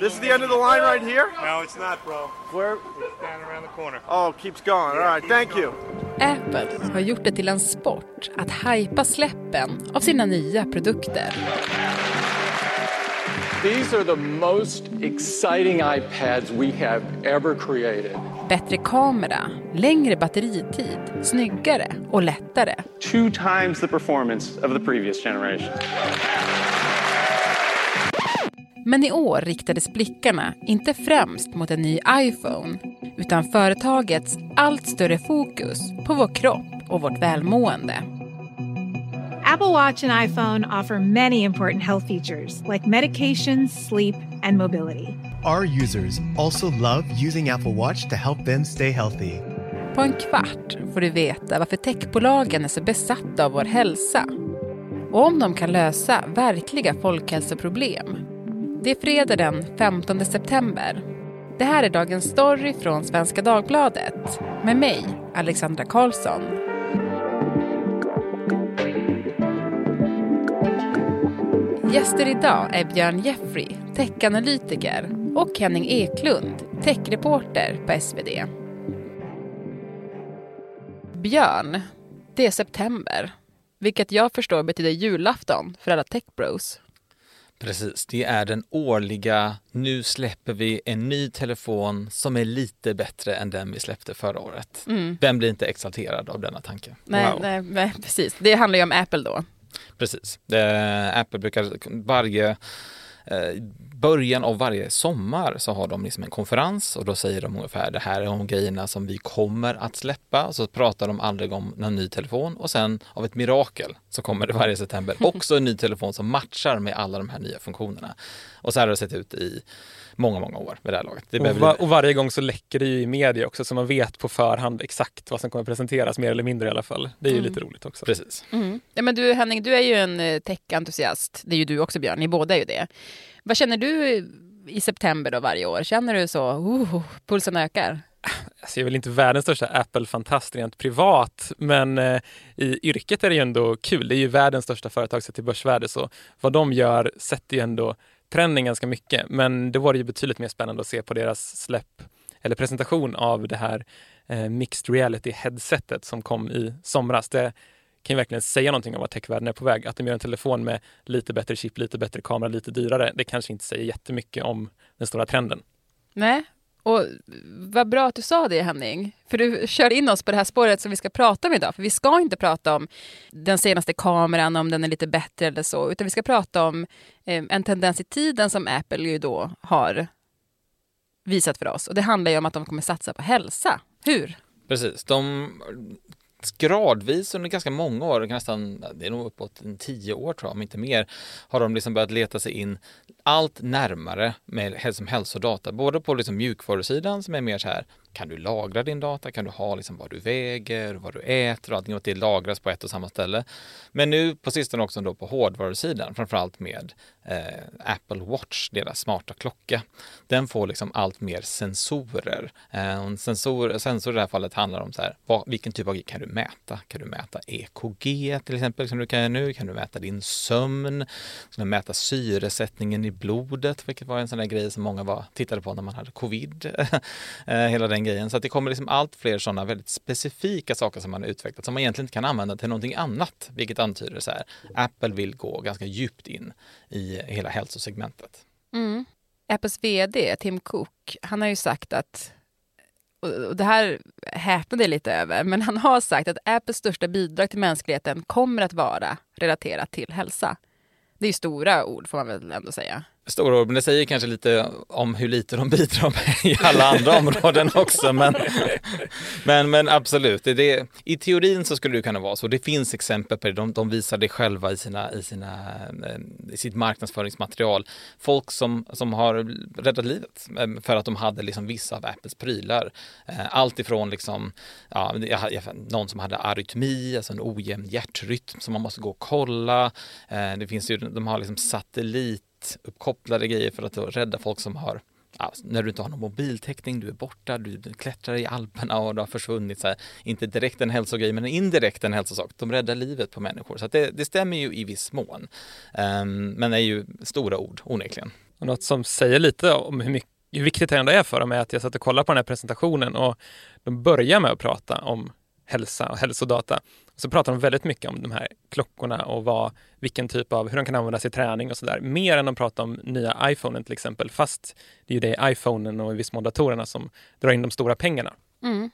This is the end of the line right here? No, it's not, bro. Where? It's down around the corner. Oh, keeps going. All right, thank you. Apple har gjort det till en sport att hypa släppen av sina nya produkter. These are the most exciting iPads we have ever created. Bättre kamera, längre batteritid, snyggare och lättare. Two times the performance of the previous generation. Men i år riktades blickarna inte främst mot en ny iPhone utan företagets allt större fokus på vår kropp och vårt välmående. Apple Watch and iPhone offer many important health features like medications, sleep, and mobility. Our users also love using Apple Watch to help them stay healthy. På en kvart får du veta varför techbolagen är så besatta av vår hälsa och om de kan lösa verkliga folkhälsoproblem. Det är fredag den 15 september. Det här är dagens story från Svenska Dagbladet med mig, Alexandra Karlsson. Gäster idag är Björn Jeffrey, techanalytiker och Henning Eklund, techreporter på SvD. Björn, det är september, vilket jag förstår betyder julafton för alla techbros. Precis, det är den årliga, nu släpper vi en ny telefon som är lite bättre än den vi släppte förra året. Mm. Vem blir inte exalterad av denna tanke? Nej, Wow. nej, nej, precis. Det handlar ju om Apple då. Precis. Eh, Apple brukar varje början av varje sommar så har de liksom en konferens och då säger de ungefär det här är de grejerna som vi kommer att släppa och så pratar de aldrig om någon ny telefon och sen av ett mirakel så kommer det varje september också en ny telefon som matchar med alla de här nya funktionerna. Och så här har det sett ut i många, många år vid det här laget. Det Och, behöver va- bli- och varje gång så läcker det ju i media också så man vet på förhand exakt vad som kommer presenteras mer eller mindre i alla fall. Det är ju Mm. lite roligt också. Precis. Mm. Ja, men du Henning, du är ju en eh, tech-entusiast. Det är ju du också Björn, ni båda är ju det. Vad känner du i september då varje år? Känner du så, oh, pulsen ökar? Alltså jag är väl inte världens största Apple-fantast rent privat, men eh, i yrket är det ju ändå kul. Det är ju världens största företag sett till börsvärde, så vad de gör sätter ju ändå trenden ganska mycket. Men det var ju betydligt mer spännande att se på deras släpp eller presentation av det här eh, mixed reality headsetet som kom i somras. Det kan ju verkligen säga någonting om vad techvärlden är på väg. Att de gör en telefon med lite bättre chip, lite bättre kamera, lite dyrare, det kanske inte säger jättemycket om den stora trenden. Nej, och vad bra att du sa det Henning. För du kör in oss på det här spåret som vi ska prata om idag. För vi ska inte prata om den senaste kameran, om den är lite bättre eller så. Utan vi ska prata om eh, en tendens i tiden som Apple ju då har visat för oss. Och det handlar ju om att de kommer satsa på hälsa. Hur? Precis. De gradvis under ganska många år, nästan, det är nog uppåt en tio år tror jag, om inte mer, har de liksom börjat leta sig in allt närmare med som hälsodata. Både på liksom mjukvarusidan som är mer så här, kan du lagra din data? Kan du ha liksom vad du väger, vad du äter och allting och att det lagras på ett och samma ställe. Men nu på sistone också då på hårdvarusidan, framförallt med eh, Apple Watch, deras smarta klocka. Den får liksom allt mer sensorer. Eh, en sensor, sensor i det här fallet handlar om så här, vad, vilken typ av grej kan du mäta? Kan du mäta EKG till exempel som du kan göra nu? Kan du mäta din sömn? Kan du mäta syresättningen i blodet? Vilket var en sån där grej som många var, tittade på när man hade covid. Eh, Hela den grejen. Så att det kommer liksom allt fler sådana väldigt specifika saker som man har utvecklat som man egentligen inte kan använda till någonting annat. Vilket antyder så här, Apple vill gå ganska djupt in i hela hälsosegmentet. Mm. Apples vd Tim Cook, han har ju sagt att och och det här häpnade jag lite över, men han har sagt att Apples största bidrag till mänskligheten kommer att vara relaterat till hälsa. Det är ju stora ord får man väl ändå säga. Stora ord, men det säger kanske lite om hur lite de bidrar med i alla andra områden också. Men, men, men absolut, det, det, i teorin så skulle det kunna vara så. Det finns exempel på det. De, de visar det själva i, sina, i, sina, eh, i sitt marknadsföringsmaterial. Folk som, som har räddat livet eh, för att de hade liksom vissa av Apples prylar. Eh, Allt ifrån liksom, ja, någon som hade arytmi, alltså en ojämn hjärtrytm som man måste gå och kolla. Eh, Det finns ju, de har liksom satellit uppkopplade grejer för att då rädda folk som har Alltså, när du inte har någon mobiltäckning, du är borta, du klättrar i Alperna och du har försvunnit. Så här, inte direkt en hälsogrej, men indirekt en hälsosak. De räddar livet på människor. Så att det, det stämmer ju i viss mån. Um, men är ju stora ord, onekligen. Och något som säger lite om hur, mycket, hur viktigt det ändå är för dem är att jag satt och kollade på den här presentationen och de börjar med att prata om hälsa och hälsodata. Så pratar de väldigt mycket om de här klockorna och vad, vilken typ av, hur de kan användas i träning och sådär. Mer än de pratar om nya iPhonen till exempel, fast det är ju det iPhonen och i viss mån datorerna som drar in de stora pengarna. Mm.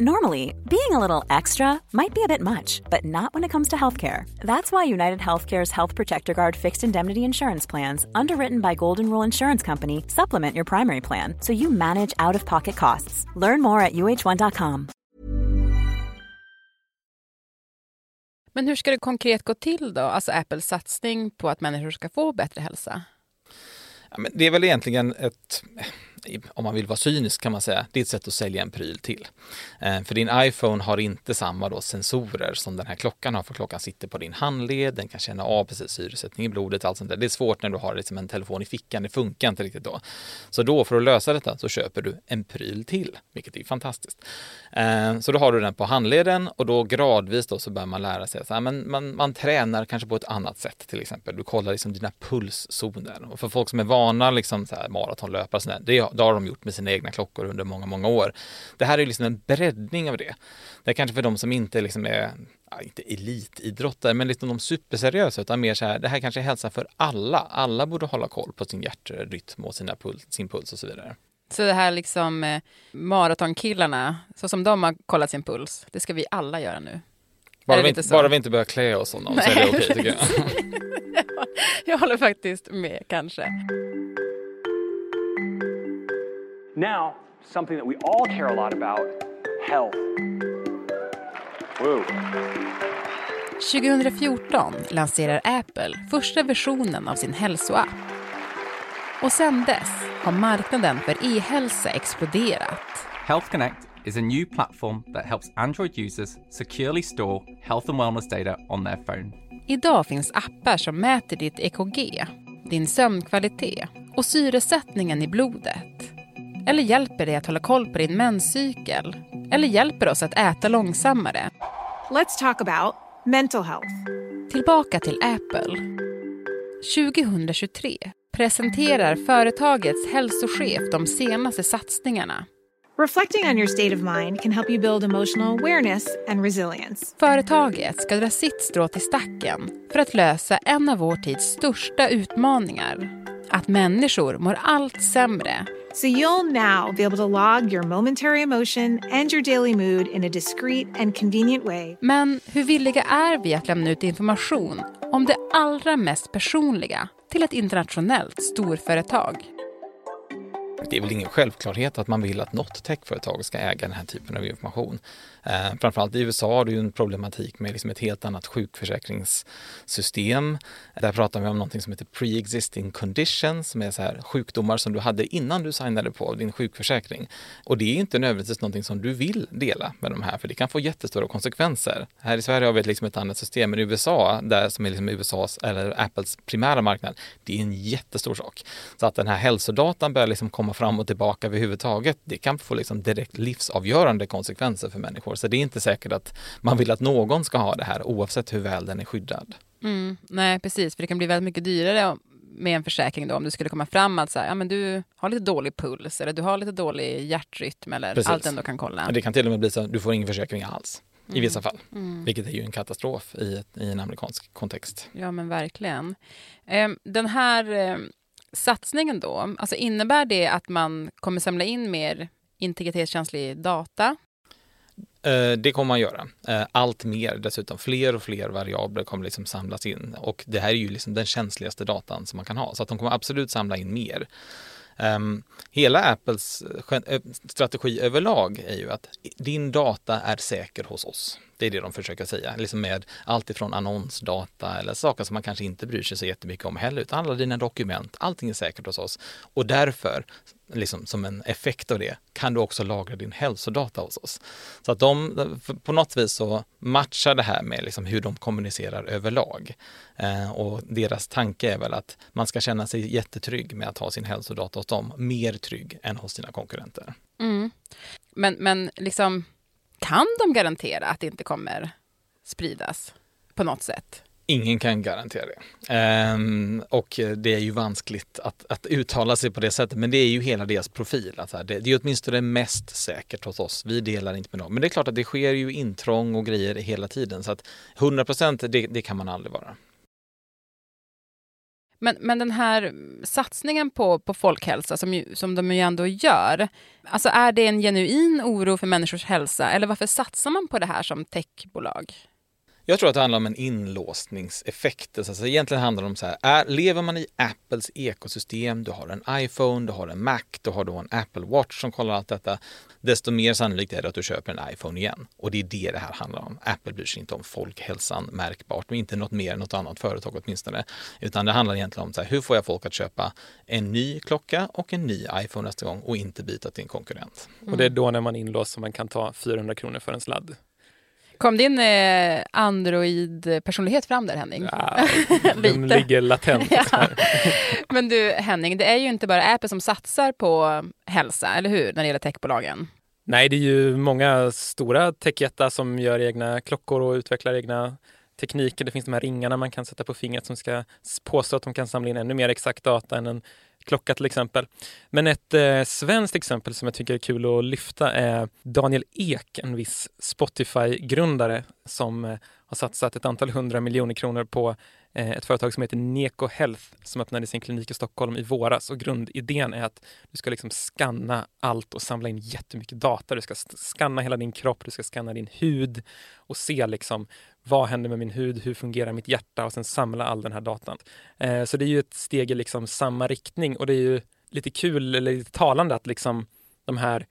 Normally, being a little extra might be a bit much, but not when it comes to healthcare. That's why United Healthcare's Health Protector Guard fixed indemnity insurance plans, underwritten by Golden Rule Insurance Company, supplement your primary plan so you manage out of pocket costs. Learn more at uh1.com. Men hur ska det konkret gå till då? Alltså Apples satsning på att människor ska få bättre hälsa? Ja, men det är väl egentligen ett om man vill vara cynisk kan man säga, det är ett sätt att sälja en pryl till. Eh, för din iPhone har inte samma då sensorer som den här klockan har, för klockan sitter på din handled, den kan känna av precis syresättning i blodet, allt sånt där. Det är svårt när du har liksom en telefon i fickan, det funkar inte riktigt då. Så då för att lösa detta så köper du en pryl till, vilket är fantastiskt. Eh, så då har du den på handleden och då gradvis då så börjar man lära sig, så här, men man, man tränar kanske på ett annat sätt till exempel. Du kollar liksom dina pulszoner och för folk som är vana liksom så här maratonlöpare, så där, det det har de gjort med sina egna klockor under många, många år. Det här är liksom en breddning av det. Det är kanske för de som inte liksom är, ja, inte elitidrottare, men liksom de superseriösa, utan mer så här, det här kanske är hälsa för alla. Alla borde hålla koll på sin hjärtrytm och sina puls, sin puls och så vidare. Så det här liksom eh, maratonkillarna, så som de har kollat sin puls, det ska vi alla göra nu. Bara, vi inte, bara vi inte börjar klä oss som dem så är det okej okay, tycker jag. jag håller faktiskt med kanske. Now, something that we all care a lot about health. Woo. 2014 lanserar Apple första versionen av sin hälsoapp. Och sedan dess har marknaden för e-hälsa exploderat. Health Connect is a new platform that helps Android users securely store health and wellness data on their phone. Idag finns appar som mäter ditt EKG, din sömnkvalitet och syresättningen i blodet. Eller hjälper dig att hålla koll på din menscykel? Eller hjälper oss att äta långsammare? Let's talk about mental health. Tillbaka till Apple. 2023 presenterar företagets hälsochef de senaste satsningarna. Reflecting on your state of mind can help you build emotional awareness and resilience. Företaget ska dra sitt strå till stacken för att lösa en av vår tids största utmaningar. Att människor mår allt sämre So you'll now be able to log your momentary emotion and your daily mood in a discreet and convenient way. Men hur villiga är vi att lämna ut information om det allra mest personliga till ett internationellt storföretag? Det är väl ingen självklarhet att man vill att något techföretag ska äga den här typen av information. Eh, framförallt i USA har du ju en problematik med liksom ett helt annat sjukförsäkringssystem. Där pratar vi om någonting som heter pre-existing conditions, som är så här sjukdomar som du hade innan du signade på din sjukförsäkring. Och det är inte nödvändigtvis någonting som du vill dela med de här, för det kan få jättestora konsekvenser. Här i Sverige har vi liksom ett annat system, men i USA, där som är liksom USAs eller Apples primära marknad, det är en jättestor sak. Så att den här hälsodatan börjar liksom komma fram och tillbaka överhuvudtaget, det kan få liksom direkt livsavgörande konsekvenser för människor. Så det är inte säkert att man vill att någon ska ha det här oavsett hur väl den är skyddad. Mm, nej, precis, för det kan bli väldigt mycket dyrare med en försäkring då om du skulle komma fram att så här, ja, men du har lite dålig puls eller du har lite dålig hjärtrytm eller Precis. allt den då kan kolla. Men det kan till och med bli så att du får ingen försäkring alls mm. i vissa fall, mm. vilket är ju en katastrof i, ett, i en amerikansk kontext. Ja, men verkligen. Ehm, den här ehm, satsningen då, alltså innebär det att man kommer samla in mer integritetskänslig data? Eh, det kommer man göra. Eh, allt mer dessutom. Fler och fler variabler kommer liksom samlas in och det här är ju liksom den känsligaste datan som man kan ha. Så att de kommer absolut samla in mer. Um, hela Apples eh, strategi överlag är ju att din data är säker hos oss. Det är det de försöker säga, liksom med allt ifrån annonsdata eller saker som man kanske inte bryr sig så jättemycket om heller, utan alla dina dokument, allting är säkert hos oss. Och därför, liksom som en effekt av det, kan du också lagra din hälsodata hos oss. Så att de, på något vis så matchar det här med liksom hur de kommunicerar överlag. Eh, och deras tanke är väl att man ska känna sig jättetrygg med att ha sin hälsodata hos dem, mer trygg än hos sina konkurrenter. Mm. Men, men liksom kan de garantera att det inte kommer spridas på något sätt? Ingen kan garantera det. Ehm, och det är ju vanskligt att, att uttala sig på det sättet, men det är ju hela deras profil. Att det, det är åtminstone mest säkert hos oss. Vi delar inte med dem. Men det är klart att det sker ju intrång och grejer hela tiden, så att 100 procent, det, det kan man aldrig vara. Men, men den här satsningen på, på folkhälsa som, ju, som de ju ändå gör, alltså är det en genuin oro för människors hälsa eller varför satsar man på det här som techbolag? Jag tror att det handlar om en inlåsningseffekt. Alltså egentligen handlar det om så här, är, lever man i Apples ekosystem, du har en iPhone, du har en Mac, du har då en Apple Watch som kollar allt detta, desto mer sannolikt är det att du köper en iPhone igen. Och det är det det här handlar om. Apple bryr sig inte om folkhälsan märkbart, men inte något mer än något annat företag åtminstone. Utan det handlar egentligen om så här, hur får jag folk att köpa en ny klocka och en ny iPhone nästa gång och inte byta till en konkurrent. Mm. Och det är då när man inlåst som man kan ta 400 kronor för en sladd. Kom din eh, Android-personlighet fram där Henning? Ja, den ligger latent. ja. Men du Henning, det är ju inte bara Apple som satsar på hälsa, eller hur, när det gäller techbolagen? Nej, det är ju många stora techjättar som gör egna klockor och utvecklar egna tekniker. Det finns de här ringarna man kan sätta på fingret som ska påstå att de kan samla in ännu mer exakt data än en klocka till exempel. Men ett eh, svenskt exempel som jag tycker är kul att lyfta är Daniel Ek, en viss Spotify-grundare som eh, har satsat ett antal hundra miljoner kronor på Eh, ett företag som heter Neko Health som öppnade sin klinik i Stockholm i våras och grundidén är att du ska liksom skanna allt och samla in jättemycket data. Du ska skanna hela din kropp, du ska skanna din hud och se liksom vad händer med min hud, hur fungerar mitt hjärta och sen samla all den här datan. Eh, så det är ju ett steg i liksom samma riktning och det är ju lite kul, eller lite talande att liksom de här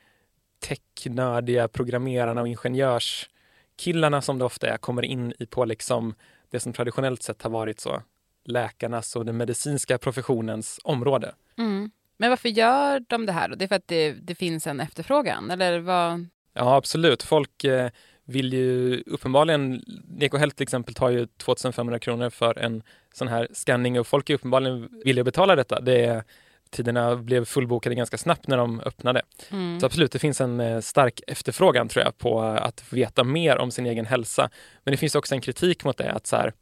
technördiga programmerarna och ingenjörskillarna som det ofta är kommer in i på liksom det som traditionellt sett har varit så läkarnas och den medicinska professionens område. Mm. Men varför gör de det här? Då? Det är för att det, det finns en efterfrågan? Eller vad? Ja, absolut. Folk eh, vill ju uppenbarligen, Necohealth till exempel tar ju 2500 kronor för en sån här scanning och folk är uppenbarligen villiga att betala detta. Det tiderna blev fullbokade ganska snabbt när de öppnade. Mm. Så absolut, det finns en eh, stark efterfrågan tror jag på att veta mer om sin egen hälsa. Men det finns också en kritik mot det, att så här,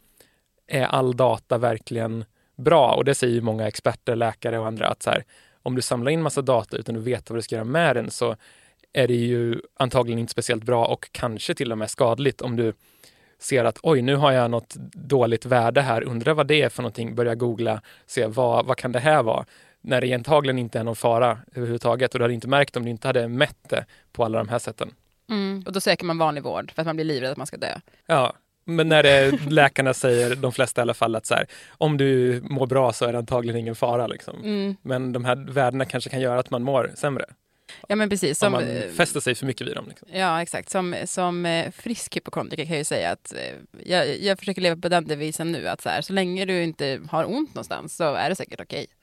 är all data verkligen bra? Och det säger ju många experter, läkare och andra att så här, om du samlar in massa data utan att veta vad du ska göra med den så är det ju antagligen inte speciellt bra och kanske till och med skadligt om du ser att oj, nu har jag något dåligt värde här, undrar vad det är för någonting, börja googla, se vad, vad kan det här vara? När det antagligen inte är någon fara överhuvudtaget och du hade inte märkt om du inte hade mätt det på alla de här sätten. Mm, och då söker man vanlig vård för att man blir livrädd att man ska dö. Ja, men när det, läkarna säger, de flesta i alla fall, att så här, om du mår bra så är det antagligen ingen fara. Liksom. Mm. Men de här värdena kanske kan göra att man mår sämre. Ja men precis. Som, Om man eh, fäster sig för mycket vid dem. Liksom. Ja exakt. Som, som eh, frisk hypokondriker kan jag ju säga att eh, jag, jag försöker leva på den devisen nu att så, här, så länge du inte har ont någonstans så är det säkert okej. Okay.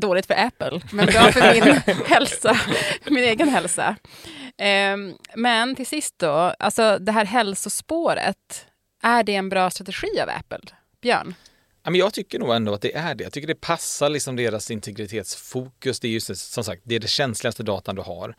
Dåligt för Apple, men bra för min hälsa, min egen hälsa. Um, men till sist då, alltså det här hälsospåret, är det en bra strategi av Apple? Björn? Jag tycker nog ändå att det är det. Jag tycker det passar liksom deras integritetsfokus. Det är ju som sagt, det är det känsligaste datan du har.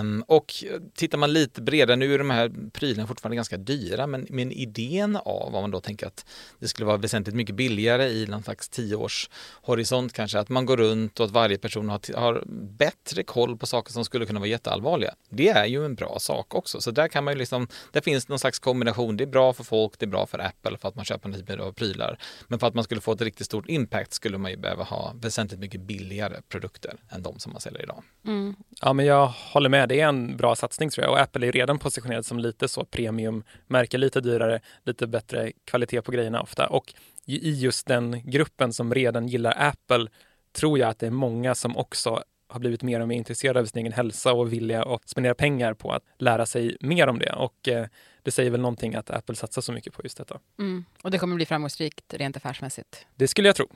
Um, och tittar man lite bredare, nu är de här prylarna fortfarande ganska dyra, men, men idén av, om man då tänker att det skulle vara väsentligt mycket billigare i någon slags tioårshorisont kanske, att man går runt och att varje person har, har bättre koll på saker som skulle kunna vara jätteallvarliga. Det är ju en bra sak också, så där kan man ju liksom, där finns någon slags kombination. Det är bra för folk, det är bra för Apple för att man köper den typen av prylar. Men för att man skulle få ett riktigt stort impact skulle man ju behöva ha väsentligt mycket billigare produkter än de som man säljer idag. Mm. Ja, men jag håller med. Det är en bra satsning tror jag och Apple är redan positionerad som lite så premiummärke, lite dyrare, lite bättre kvalitet på grejerna ofta och i just den gruppen som redan gillar Apple tror jag att det är många som också har blivit mer och mer intresserade av sin egen hälsa och vilja att spendera pengar på att lära sig mer om det. Och eh, det säger väl någonting att Apple satsar så mycket på just detta. Mm. Och det kommer bli framgångsrikt rent affärsmässigt? Det skulle jag tro.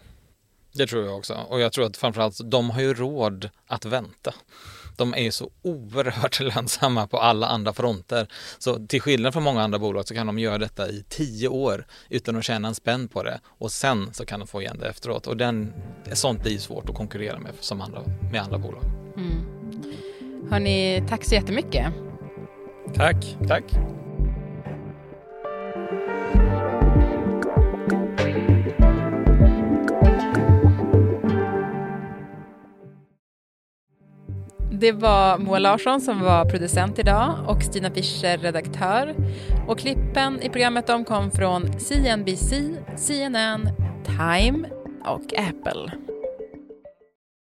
Det tror jag också. Och jag tror att framförallt de har ju råd att vänta. De är ju så oerhört lönsamma på alla andra fronter. Så till skillnad från många andra bolag så kan de göra detta i tio år utan att tjäna en spänn på det. Och sen så kan de få igen det efteråt. Och den, sånt blir svårt att konkurrera med som andra, med andra bolag. Mm. Hörni, tack så jättemycket. Tack. Tack. Det var Moa Larsson som var producent idag och Stina Fischer redaktör. Och klippen i programmet de kom från CNBC, CNN, Time och Apple.